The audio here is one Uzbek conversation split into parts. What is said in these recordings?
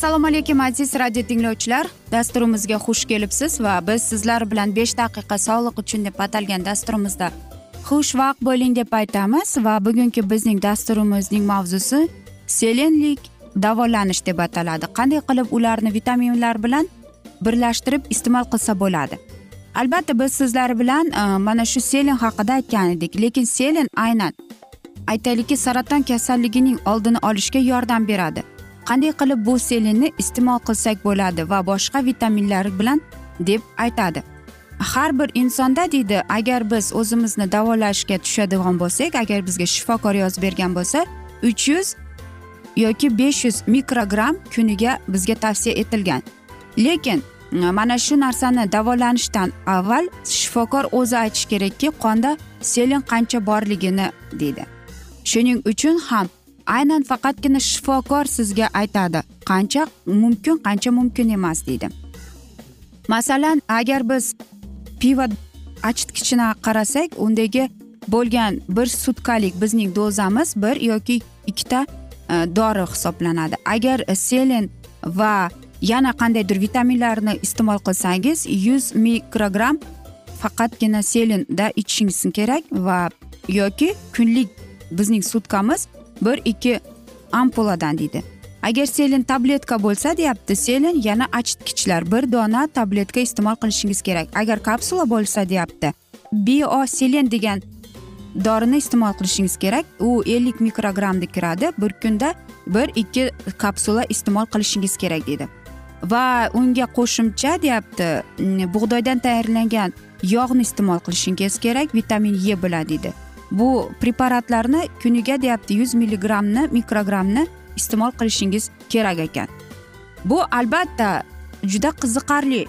assalomu alaykum aziz radio tinglovchilar. Dasturimizga xush kelibsiz va biz sizlar bilan besh daqiqa sog'liq uchun deb atalgan dasturimizda. Xushvaqt bo'ling deb aytamiz va bugungi bizning dasturimizning mavzusi selenlik davolanish deb ataladi. Qanday qilib ularni vitaminlar bilan birlashtirib iste'mol qilsa bo'ladi? Albatta biz sizlar bilan e, mana shu selen haqida aytgan edik. Lekin selen aynan aytaylikki saraton kasalligining oldini olishga yordam beradi. Qanday qilib bu selenni iste'mol qilsak bo'ladi va boshqa vitaminlar bilan deb aytadi. Har bir insonda deydi agar biz o'zimizni davolashga tushadigan bo'lsak agar bizga shifokor yozib bergan bo'lsa uch yuz yoki besh yuz mikrogramm kuniga bizga tavsiya etilgan. Lekin mana shu narsani davolanishdan avval shifokor o'zi aytishi kerakki qonda selen qancha borligini deydi. Shuning uchun ham aynan faqatgina shifokor sizga aytadi qancha mumkin qancha mumkin emas deydi. Masalan agar biz pivo achitkichini qarasak undagi bo'lgan bir sutkalik bizning dozamiz bir yoki ikkita e, dori hisoblanadi. Agar selen va yana qandaydir vitaminlarni iste'mol qilsangiz yuz mikrogramm faqatgina selinda ichishingiz kerak va yoki kunlik bizning sutkamiz bir ikki ampuladan deydi. Agar selin tabletka bo'lsa deyapti selin yana achitkichlar bir dona tabletka iste'mol qilishingiz kerak. Agar kapsula bo'lsa deyapti bioselin degan dorini iste'mol qilishingiz kerak. U ellik mikrogrammda kiradi bir kunda bir ikki kapsula iste'mol qilishingiz kerak deydi. Va unga qo'shimcha deyapti. Mm, bug'doydan tayyorlangan yog'ni iste'mol qilishingiz kerak vitamin e bilan deydi bu preparatlarni kuniga deyapti yuz milligrammni mikrogrammni iste'mol qilishingiz kerak ekan. Bu albatta juda qiziqarli.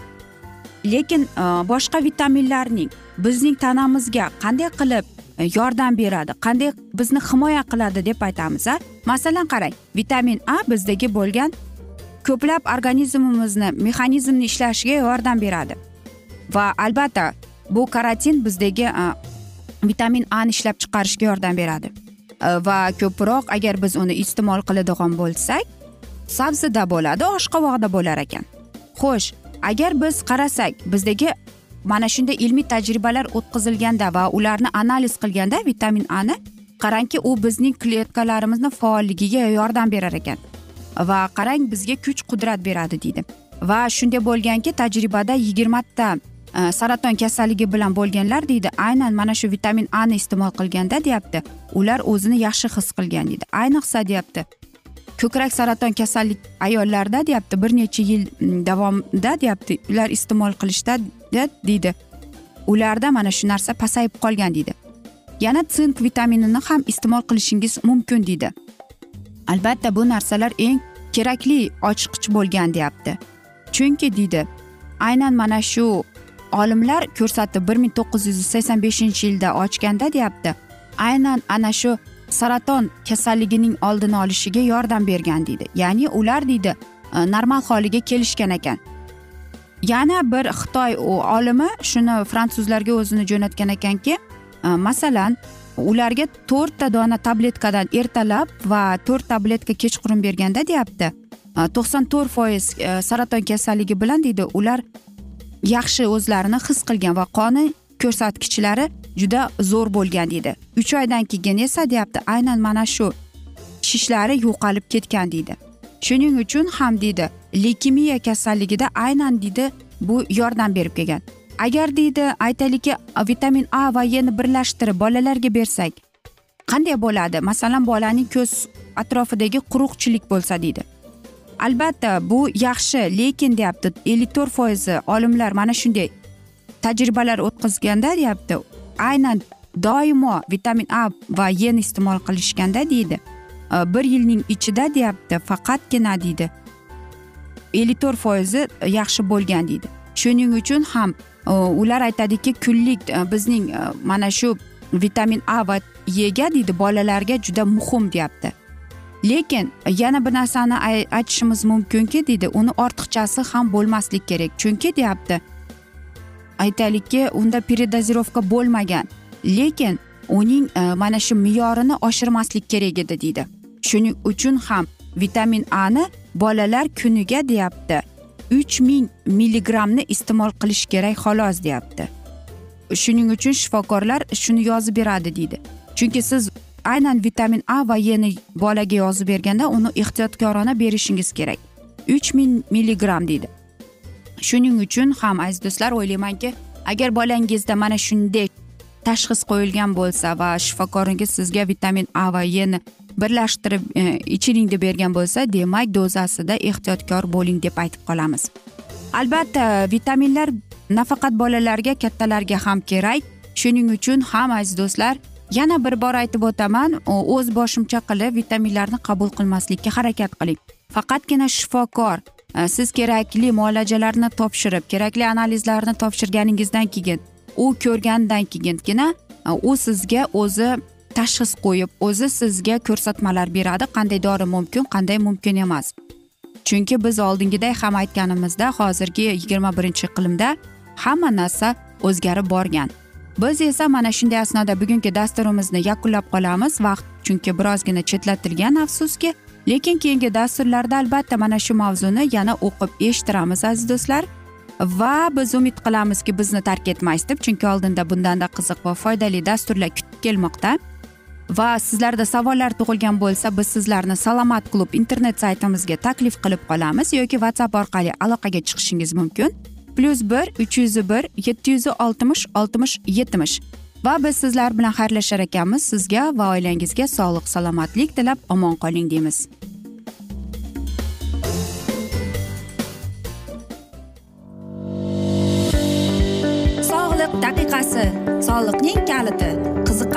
Lekin e, boshqa vitaminlarning bizning tanamizga qanday qilib e, yordam beradi qanday bizni himoya qiladi deb aytamiz a masalan qarang vitamin a bizdagi bo'lgan ko'plab organizmimizni mexanizmni ishlashiga yordam beradi. Va albatta bu karotin bizdagi vitamin vitamin ni ishlab chiqarishga yordam beradi. Va ko'proq agar biz uni iste'mol qiladigan bo'lsak sabzida bo'ladi oshqovoqda bo'lar ekan. Xo'sh agar biz qarasak bizdagi mana shunday ilmiy tajribalar o'tkazilganda va ularni analiz qilganda vitamin ani qarangki u bizning kletkalarimizni faolligiga yordam berar ekan. Va qarang bizga kuch qudrat beradi deydi. Va shunday bo'lganki tajribada yigirmata e, saraton kasalligi bilan bo'lganlar deydi aynan mana shu vitamin ani iste'mol qilganda deyapti. Ular o'zini yaxshi his qilgan deydi. Ayniqsa deyapti ko'krak saraton kasallik ayollarda deyapti bir necha yil davomida deyapti ular iste'mol qilishda deydi. Ularda mana shu narsa pasayib qolgan deydi. Yana sink vitaminini ham iste'mol qilishingiz mumkin deydi. Albatta bu narsalar eng kerakli ochqich bo'lgan deyapti. Chunki deydi aynan mana shu olimlar ko'rsatdi bir ming to'qqiz yuz sakson beshinchi yilda ochganda deyapti aynan ana shu saraton kasalligining oldini olishiga yordam bergan deydi. Ya'ni ular deydi e, normal holiga kelishgan ekan. Yana bir xitoy olimi shuni fransuzlarga o'zini jo'natgan ekanki e, masalan ularga to'rtta dona tabletkadan ertalab va to'rt tabletka kechqurun berganda deyapti. E, to'qson to'rt foiz e, saraton kasalligi bilan deydi ular yaxshi o'zlarini his qilgan va qoni ko'rsatkichlari juda zo'r bo'lgan deydi. Uch oydan keyin esa deyapti aynan mana shu shishlari yo'qolib ketgan deydi. Shuning uchun ham deydi leykemiya kasalligida aynan deydi bu yordam berib kelgan. Agar deydi aytaylikki vitamin a va e ni birlashtirib bolalarga bersak qanday bo'ladi? Masalan bolaning ko'z atrofidagi quruqchilik bo'lsa deydi. Albatta bu yaxshi lekin deyapti ellik to'rt foizi olimlar mana shunday tajribalar o'tkazganda deyapti aynan doimo vitamin a va e iste'mol qilishganda deydi. Bir yilning ichida deyapti faqatgina deydi. Ellik to'rt foizi yaxshi bo'lgan deydi. Shuning uchun ham Э, ular aytadiki kunlik e, bizning e, mana shu vitamin a va ega deydi bolalarga juda muhim deyapti. Lekin yana bir narsani aytishimiz mumkinki deydi uni ortiqchasi ham bo'lmaslik kerak. Chunki deyapti aytaylikki unda передозировка bo'lmagan. Lekin uning e, mana shu me'yorini oshirmaslik kerak edi deydi. Shuning uchun ham vitamin a ni bolalar kuniga deyapti. Uch ming milligrammni iste'mol qilish kerak xolos deyapti. Shuning uchun shifokorlar shuni yozib beradi deydi. Chunki siz aynan vitamin a va e ni bolaga yozib berganda uni ehtiyotkorona berishingiz kerak. uch ming milligramm deydi. Shuning uchun ham aziz do'stlar o'ylaymanki agar bolangizda mana shunday tashxis qo'yilgan bo'lsa va shifokoringiz sizga vitamin a va e ni birlashtirib e, deb bergan bo'lsa demak dozasida ehtiyotkor bo'ling deb aytib qolamiz. Albatta vitaminlar nafaqat bolalarga kattalarga ham kerak. Shuning uchun ham aziz do'stlar yana bir bor aytib o'taman o'z boshimcha qilib vitaminlarni qabul qilmaslikka harakat qiling. Faqatgina shifokor e, siz kerakli muolajalarni topshirib kerakli analizlarni topshirganingizdan keyin u ko'rgandan keyingina e, u sizga o'zi tashxis qo'yib o'zi sizga ko'rsatmalar beradi. Qanday dori mumkin qanday mumkin emas. Chunki biz oldingiday ham aytganimizda hozirgi yigirma birinchi iqlimda hamma narsa o'zgarib borgan. Biz esa mana shunday asnoda bugungi dasturimizni yakunlab qolamiz. Vaqt chunki birozgina chetlatilgan afsuski. Lekin keyingi dasturlarda albatta mana shu mavzuni yana o'qib eshittiramiz aziz do'stlar. Va biz umid qilamizki bizni tark etmaysiz deb chunki oldinda bundanda qiziq va foydali dasturlar kutib kelmoqda. Va sizlarda savollar tug'ilgan bo'lsa biz sizlarni salomat klub internet saytimizga taklif qilib qolamiz yoki whatsapp orqali aloqaga chiqishingiz mumkin. Plyus bir uch yuz bir yetti yuz oltmish oltmish yetmish. Va biz sizlar bilan xayrlashar ekanmiz. Sizga va oilangizga sog'lik salomatlik tilab omon qoling deymiz. Sog'liq daqiqasi. Soliqning kaliti.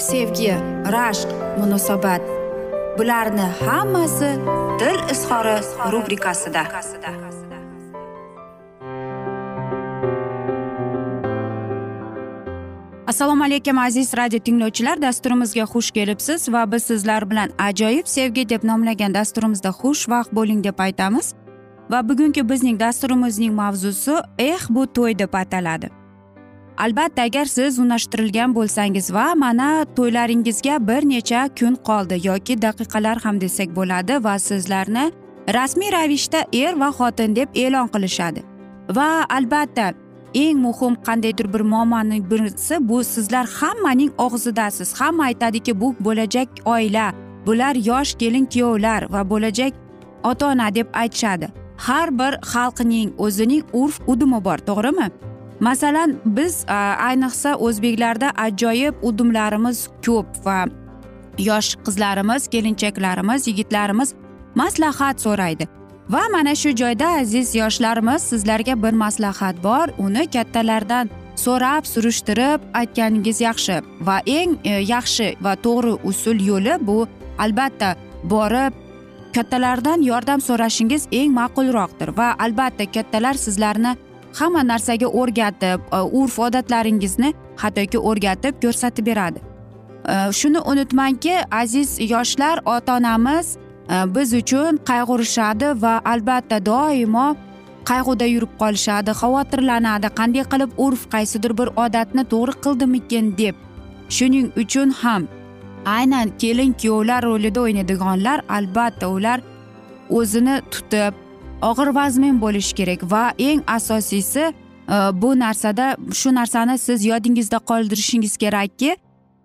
sevgi rashq munosabat. Bularni hammasi dil izhori rubrikasida. Assalomu alaykum aziz radio tinglovchilar. Dasturimizga xush kelibsiz va biz sizlar bilan ajoyib sevgi deb nomlagan dasturimizda xushvaqt bo'ling deb aytamiz. Va bugungi bizning dasturimizning mavzusi eh bu to'y deb ataladi. Albatta agar siz unashtirilgan bo'lsangiz va mana to'ylaringizga bir necha kun qoldi yoki daqiqalar ham desak bo'ladi va sizlarni rasmiy ravishda er va xotin deb e'lon qilishadi. Va albatta eng muhim qandaydir bir muammoning birisi bu sizlar hammaning og'zidasiz. Hamma aytadiki bu bo'lajak oila bular yosh kelin kuyovlar va bo'lajak ota ona deb aytishadi. Har bir xalqning o'zining urf udumi bor to'g'rimi? Masalan biz e, ayniqsa o'zbeklarda ajoyib udumlarimiz ko'p va yosh qizlarimiz kelinchaklarimiz yigitlarimiz maslahat so'raydi. Va mana shu joyda aziz yoshlarimiz sizlarga bir maslahat bor. Uni kattalardan so'rab surishtirib aytganingiz yaxshi. Va eng e, yaxshi va to'g'ri usul yo'li bu. Albatta borib kattalardan yordam so'rashingiz eng ma'qulroqdir. Va albatta kattalar sizlarni hamma narsaga o'rgatib e, urf odatlaringizni hattoki o'rgatib ko'rsatib beradi. E, shuni unutmangki aziz yoshlar ota onamiz e, biz uchun qayg'urishadi va albatta doimo qayg'uda yurib qolishadi xavotirlanadi. Qanday qilib urf qaysidir bir odatni to'g'ri qildimikin deb. Shuning uchun ham aynan kelin kuyovlar rolida o'ynaydiganlar albatta ular o'zini tutib og'ir vazmin bo'lishi kerak va eng asosiysi e, bu narsada shu narsani siz yodingizda qoldirishingiz kerakki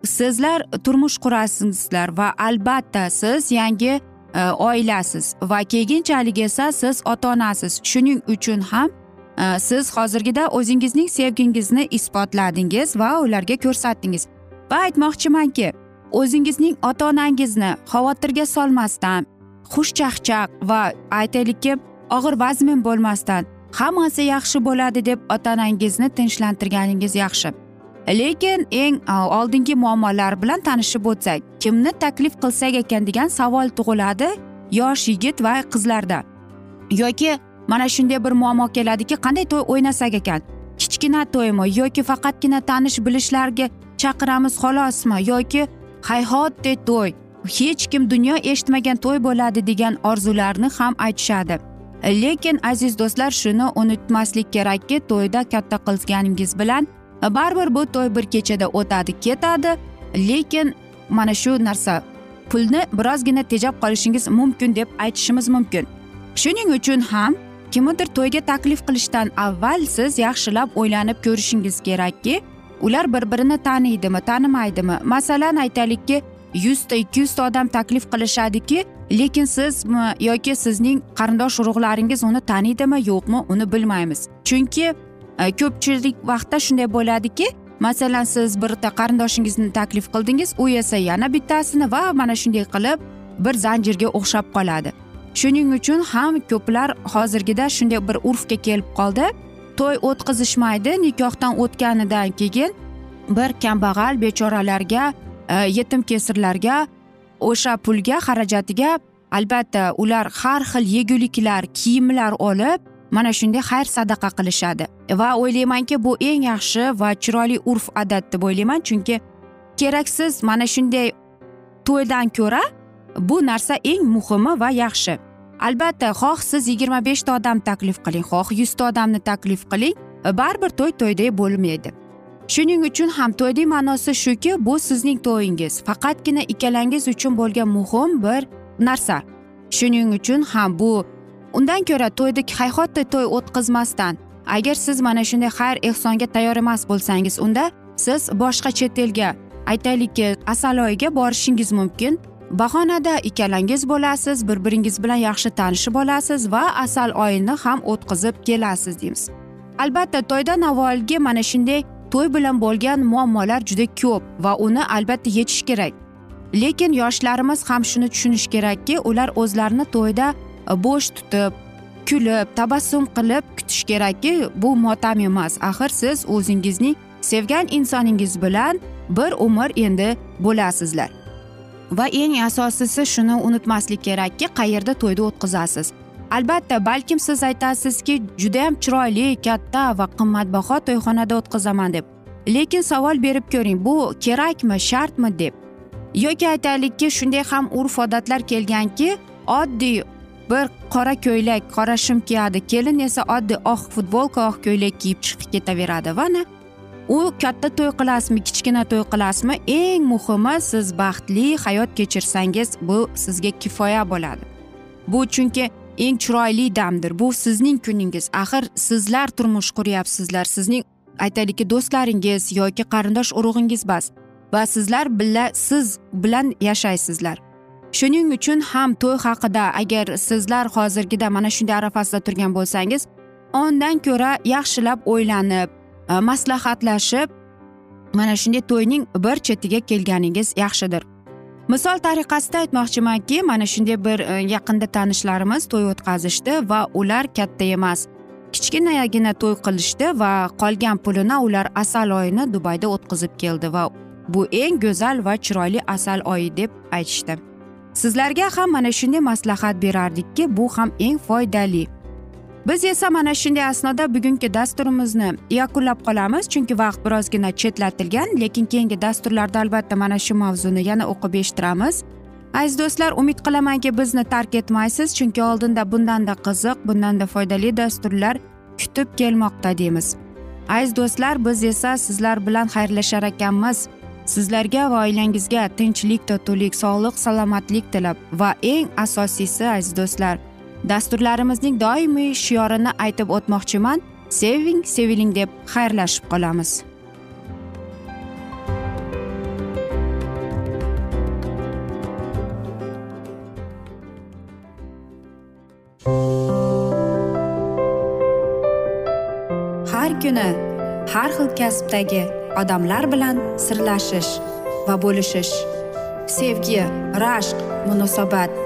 sizlar turmush qurasizlar va albatta siz yangi e, oilasiz va keyinchalik esa siz ota onasiz shuning uchun ham e, siz hozirgida o'zingizning sevgingizni isbotladingiz va ularga ko'rsatdingiz va aytmoqchimanki o'zingizning ota onangizni xavotirga solmasdan xushchaqchaq va aytaylikki og'ir vazmin bo'lmasdan hammasi yaxshi bo'ladi deb ota onangizni tinchlantirganingiz yaxshi. Lekin eng oldingi muammolar bilan tanishib o'tsak kimni taklif qilsak ekan degan savol tug'iladi yosh yigit va qizlarda. Yoki mana shunday bir muammo keladiki qanday to'y o'ynasak ekan? Kichkina to'ymi yoki faqatgina tanish bilishlarga chaqiramiz xolosmi? Yoki hayhotdek to'y hech kim dunyo eshitmagan to'y bo'ladi degan orzularni ham aytishadi. Lekin aziz do'stlar shuni unutmaslik kerakki to'yda katta qilganingiz bilan baribir bu to'y bir kechada o'tadi ketadi. Lekin mana shu narsa pulni birozgina tejab qolishingiz mumkin deb aytishimiz mumkin. Shuning uchun ham kimnidir to'yga taklif qilishdan avval siz yaxshilab o'ylanib ko'rishingiz kerakki ular bir birini taniydimi tanimaydimi? Masalan aytaylikki yuzta ikki yuzta odam taklif qilishadiki lekin siz yoki sizning qarindosh urug'laringiz uni taniydimi yo'qmi uni bilmaymiz. Chunki e, ko'pchilik vaqtda shunday bo'ladiki masalan siz bitta qarindoshingizni taklif qildingiz u esa yana bittasini va mana shunday qilib bir zanjirga o'xshab qoladi. Shuning uchun ham ko'plar hozirgida shunday bir urfga kelib qoldi. To'y o'tkazishmaydi nikohdan o'tganidan keyin bir kambag'al bechoralarga Э, yetim kesirlarga o'sha pulga xarajatiga albatta ular har xil yeguliklar kiyimlar olib mana shunday xayr sadaqa qilishadi. Va o'ylaymanki bu eng yaxshi va chiroyli urf odat deb o'ylayman. Chunki keraksiz mana shunday to'ydan ko'ra bu narsa eng muhimi va yaxshi. Albatta xoh siz yigirma beshta odam taklif qiling xoh yuzta odamni taklif qiling. Baribir to'y to'ydek bo'lmaydi. Shuning uchun ham to'yning ma'nosi shuki bu sizning to'yingiz. Faqatgina ikkalangiz uchun bo'lgan muhim bir narsa. Shuning uchun ham bu undan ko'ra to'yni hayhotda to'y o'tkazmasdan agar siz mana shunday xayr ehsonga tayyor emas bo'lsangiz unda siz boshqa chet elga aytaylikki asaloyga borishingiz mumkin. Bahonada ikkalangiz bo'lasiz bir biringiz bilan yaxshi tanishib olasiz va asal oyini ham o'tkazib kelasiz deymiz. Albatta to'ydan avvalgi mana shunday to'y bilan bo'lgan muammolar juda ko'p va uni albatta yechish kerak. Lekin yoshlarimiz ham shuni tushunishi kerakki ular o'zlarini to'yda e, bo'sh tutib kulib tabassum qilib kutish kerakki bu motam emas. Axir siz o'zingizning sevgan insoningiz bilan bir umr endi bo'lasizlar. Va eng asosiysi shuni unutmaslik kerakki qayerda to'yda o'tkazasiz? Albatta balkim siz aytasizki judayam chiroyli katta va qimmatbaho to'yxonada o'tkazaman deb. Lekin savol berib ko'ring bu kerakmi shartmi deb. Yoki aytaylikki shunday ham urf odatlar kelganki oddiy bir qora ko'ylak qora shim kiyadi kelin esa oddiy oq futbolka oq ko'ylak kiyib chiqib ketaveradi. Va u katta to'y qilasizmi kichkina to'y qilasizmi eng muhimi siz baxtli hayot kechirsangiz bu sizga kifoya bo'ladi. Bu chunki eng chiroyli damdir. Bu sizning kuningiz. Axir sizlar turmush quryapsizlar. Sizning aytaylikki do'stlaringiz yoki qarindosh urug'ingiz emas va sizlar billa siz bilan yashaysizlar. Shuning uchun ham to'y haqida agar sizlar hozirgida mana shunday arafasida turgan bo'lsangiz ondan ko'ra yaxshilab o'ylanib e, maslahatlashib mana shunday to'yning bir chetiga kelganingiz yaxshidir. Misol tariqasida aytmoqchimanki mana shunday bir e, yaqinda tanishlarimiz to'y o'tkazishdi va ular katta emas. Kichkinagina to'y qilishdi va qolgan pulini ular asal oyini dubayda o'tkazib keldi va bu eng go'zal va chiroyli asal oyi deb aytishdi. Sizlarga ham mana shunday maslahat berardikki bu ham eng foydali. Biz esa mana shunday asnoda bugungi dasturimizni yakunlab qolamiz chunki vaqt birozgina chetlatilgan lekin keyingi dasturlarda albatta mana shu mavzuni yana o'qib eshittiramiz. Aziz do'stlar umid qilamanki bizni tark etmaysiz chunki oldinda bundanda qiziq bundanda foydali dasturlar kutib kelmoqda deymiz. Aziz do'stlar biz esa sizlar bilan xayrlashar ekanmiz. Sizlarga va oilangizga tinchlik totuvlik sog'lik salomatlik tilab va eng asosiysi aziz do'stlar dasturlarimizning doimiy shiorini aytib o'tmoqchiman. Seving seviling deb xayrlashib qolamiz. Har kuni har xil kasbdagi odamlar bilan sirlashish va bo'lishish. Sevgi rashq munosabat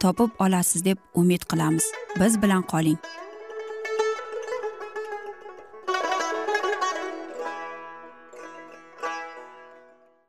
topib olasiz deb umid qilamiz. Biz bilan qoling.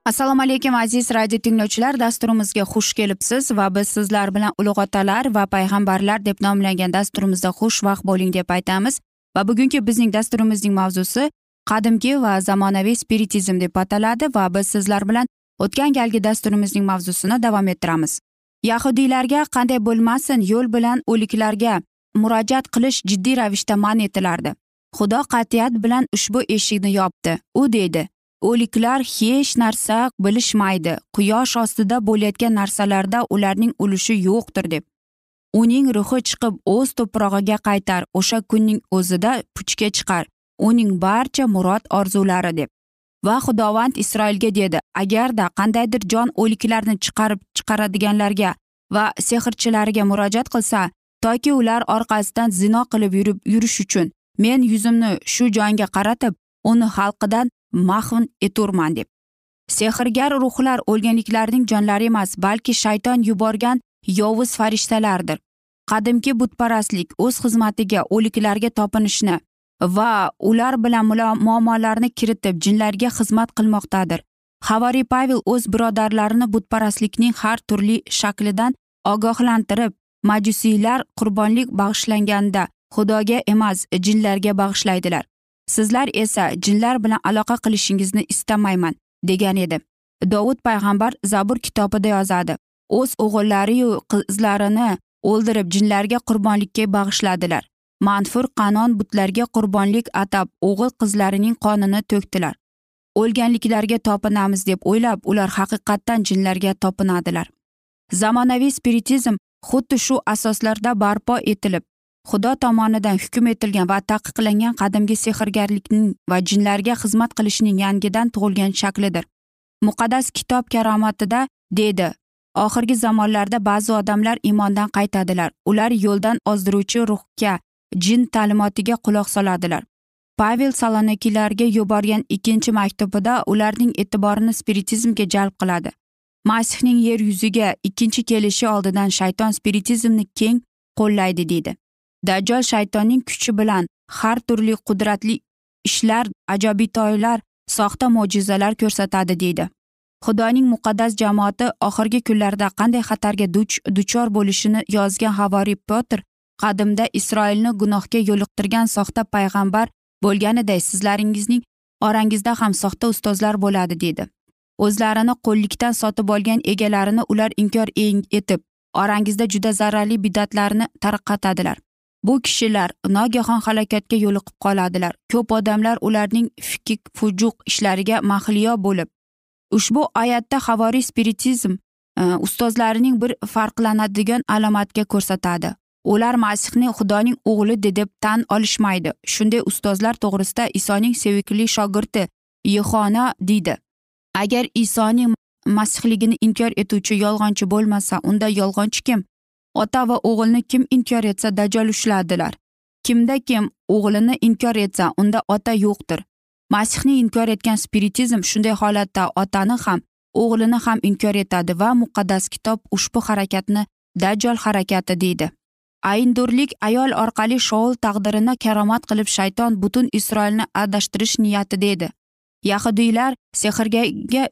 Assalomu alaykum aziz radio tinglovchilar. Dasturimizga xush kelibsiz va biz sizlar bilan ulug' otalar va payg'ambarlar deb nomlangan dasturimizda xushvaqt bo'ling deb aytamiz. Va bugungi bizning dasturimizning mavzusi qadimgi va zamonaviy spiritizm deb ataladi va biz sizlar bilan o'tgan galgi dasturimizning mavzusini davom ettiramiz. Yahudiylarga qanday bo'lmasin yo'l bilan o'liklarga murojaat qilish jiddiy ravishda man etilardi. Xudo qat'iyat bilan ushbu eshikni yopdi u deydi. O'liklar hech narsa bilishmaydi quyosh ostida bo'layotgan narsalarda ularning ulushi yo'qdir deb. Uning ruhi chiqib o'z to'prog'iga qaytar o'sha kunning o'zida puchga chiqar uning barcha murod orzulari deb. Va xudovand isroilga dedi agarda qandaydir jon o'liklarni chiqarib chiqaradiganlarga va sehrchilarga murojaat qilsa toki ular orqasidan zino qilib yurib yurish uchun men yuzimni shu jonga qaratib uni xalqidan mahv eturman deb. Sehrgar ruhlar o'lganliklarning jonlari emas balki shayton yuborgan yovuz farishtalardir. Qadimki butparastlik o'z xizmatiga o'liklarga topinishni va ular bilan muammolarni kiritib jinlarga xizmat qilmoqdadir. Havariy pavel o'z birodarlarini butparastlikning har turli shaklidan ogohlantirib majusiylar qurbonlik bag'ishlanganda xudoga emas jinlarga bag'ishlaydilar. Sizlar esa jinlar bilan aloqa qilishingizni istamayman degan edi. Dovud payg'ambar zabur kitobida yozadi. O'z o'g'illariyu qizlarini o'ldirib jinlarga qurbonlikka bag'ishladilar. Manfur qanon butlarga qurbonlik atab o'g'il qizlarining qonini to'kdilar. O'lganliklarga topinamiz deb o'ylab ular haqiqatdan jinlarga topinadilar. Zamonaviy spiritizm xuddi shu asoslarda barpo etilib xudo tomonidan hukm etilgan va taqiqlangan qadimgi sehrgarlikning va jinlarga xizmat qilishning yangidan tug'ilgan shaklidir. Muqaddas kitob karomatida deydi oxirgi zamonlarda ba'zi odamlar iymondan qaytadilar. Ular yo'ldan ozdiruvchi ruhga jin ta'limotiga quloq soladilar. Pavel salonikilarga yuborgan ikkinchi maktubida ularning e'tiborini spiritizmga jalb qiladi. Masihning yer yuziga ikkinchi kelishi oldidan shayton spiritizmni keng qo'llaydi deydi. Dajjol shaytonning kuchi bilan har turli qudratli ishlar ajabitoylar soxta mo'jizalar ko'rsatadi deydi. Xudoning muqaddas jamoati oxirgi kunlarda qanday xatarga duch duchor bo'lishini yozgan havoriy petr qadimda isroilni gunohga yo'liqtirgan soxta payg'ambar bo'lganiday sizlaringizning orangizda ham soxta ustozlar bo'ladi deydi o'zlarini qo'llikdan sotib olgan egalarini ular inkor etib orangizda juda zararli bidatlarni tarqatadilar. Bu kishilar nogahon halokatga yo'liqib qoladilar. Ko'p odamlar ularning fikik fujuq ishlariga mahliyo bo'lib ushbu oyatda havoriy spiritizm e, ustozlarining bir farqlanadigan alomatga ko'rsatadi. Ular masihni xudoning o'g'li deb tan olishmaydi. Shunday ustozlar to'g'risida isoning sevikli shogirdi yehona deydi. Agar isoning masihligini inkor etuvchi yolg'onchi bo'lmasa unda yolg'onchi kim? Ota va o'g'ilni kim inkor etsa dajol ushladilar. Kimda kim o'g'lini inkor etsa unda ota yo'qdir. Masihni inkor etgan spiritizm shunday holatda otani ham o'g'lini ham inkor etadi va muqaddas kitob ushbu harakatni dajjol harakati deydi. Ayndurlik ayol orqali shoul taqdirini karomat qilib shayton butun isroilni adashtirish niyatida edi yahudiylar sehrga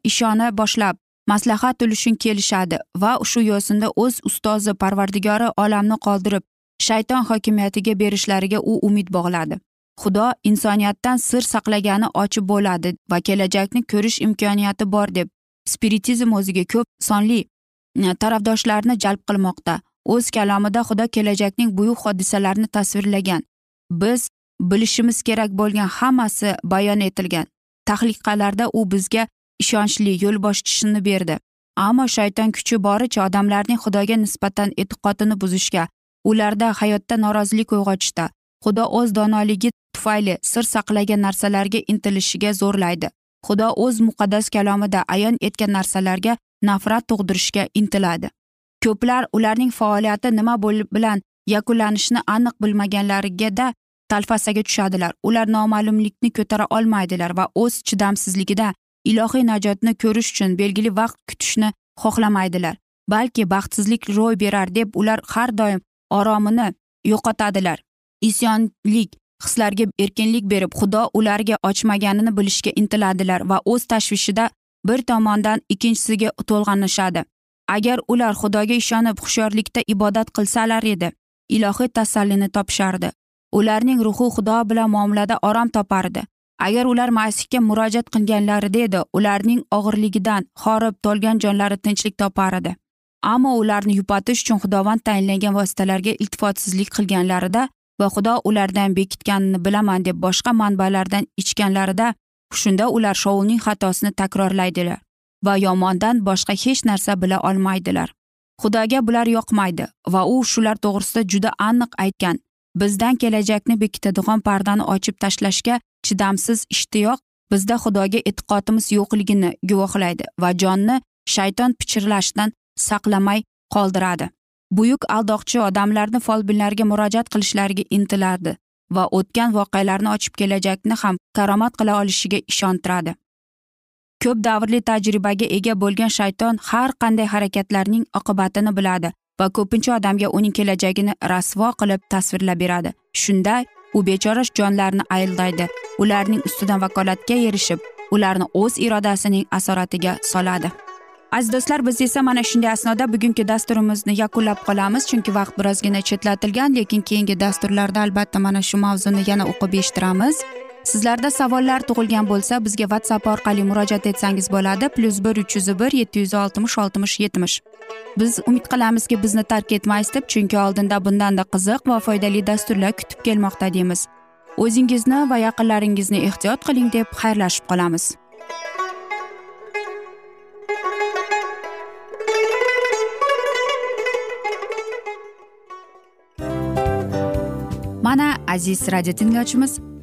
ishona boshlab maslahat uchun kelishadi va shu yo'sinda o'z ustozi parvardigori olamni qoldirib shayton hokimiyatiga berishlariga u umid bog'ladi. Xudo insoniyatdan sir saqlagani ochib bo'ladi va kelajakni ko'rish imkoniyati bor deb spiritizm o'ziga ko'p sonli e, tarafdoshlarni jalb qilmoqda. O'z kalomida xudo kelajakning buyuk hodisalarini tasvirlagan. Biz bilishimiz kerak bo'lgan hammasi bayon etilgan. Tahliqalarda u bizga ishonchli yo'l bosishini berdi. Ammo shayton kuchi boricha odamlarning xudoga nisbatan e'tiqodini buzishga ularda hayotda norozilik uyg'otishda xudo o'z donoligi tufayli sir saqlagan narsalarga intilishiga zo'rlaydi. Xudo o'z muqaddas kalomida ayon etgan narsalarga nafrat tug'dirishga intiladi. Ko'plar ularning faoliyati nima bilan yakunlanishini aniq bilmaganlarigada talfasaga tushadilar. Ular noma'lumlikni ko'tara olmaydilar va o'z chidamsizligida ilohiy najotni ko'rish uchun belgili vaqt kutishni xohlamaydilar balki baxtsizlik ro'y berar deb ular har doim oromini yo'qotadilar. Isyonlik hislarga erkinlik berib xudo ularga ochmaganini bilishga intiladilar va o'z tashvishida bir tomondan ikkinchisiga to'lg'anishadi. Agar ular xudoga ishonib hushyorlikda ibodat qilsalar edi ilohiy tasallini topishardi ularning ruhi xudo bilan muomalada orom topardi. Agar ular masihga murojaat qilganlarida edi ularning og'irligidan horib to'lgan jonlari tinchlik topar edi ammo ularni yupatish uchun xudovand tayinlangan vositalarga iltifotsizlik qilganlarida va xudo ulardan bekitganini bilaman deb boshqa manbalardan ichganlarida shunda ular shoulning xatosini takrorlaydilar. Va yomondan boshqa hech narsa bila olmaydilar. Xudoga bular yoqmaydi va u shular to'g'risida juda aniq aytgan. Bizdan kelajakni bekitadigan pardani ochib tashlashga chidamsiz ishtiyoq bizda xudoga e'tiqodimiz yo'qligini guvohlaydi va jonni shayton pichirlashdan saqlamay qoldiradi. Buyuk aldoqchi odamlarni folbinlarga murojaat qilishlariga intilardi va o'tgan voqealarni ochib kelajakni ham karomat qila olishiga ishontiradi. Ko'p davrli tajribaga ega bo'lgan shayton har qanday harakatlarning oqibatini biladi va ko'pincha odamga uning kelajagini rasvo qilib tasvirlab beradi. Shunda u bechora jonlarni ayldaydi ularning ustidan vakolatga erishib ularni o'z irodasining asoratiga soladi. Aziz do'stlar biz esa mana shunday asnoda bugungi dasturimizni yakunlab qolamiz chunki vaqt birozgina chetlatilgan lekin keyingi dasturlarda albatta mana shu mavzuni yana o'qib eshittiramiz. Sizlarda savollar tug'ilgan bo'lsa bizga whatsapp orqali murojaat etsangiz bo'ladi. Plyus bir uch yuz bir yetti yuz oltmish oltmish yetmish. Biz umid qilamizki bizni tark etmaysiz deb chunki oldinda bundanda qiziq va foydali dasturlar kutib kelmoqda deymiz. O'zingizni va yaqinlaringizni ehtiyot qiling deb xayrlashib qolamiz. Mana aziz radio tinglovchimiz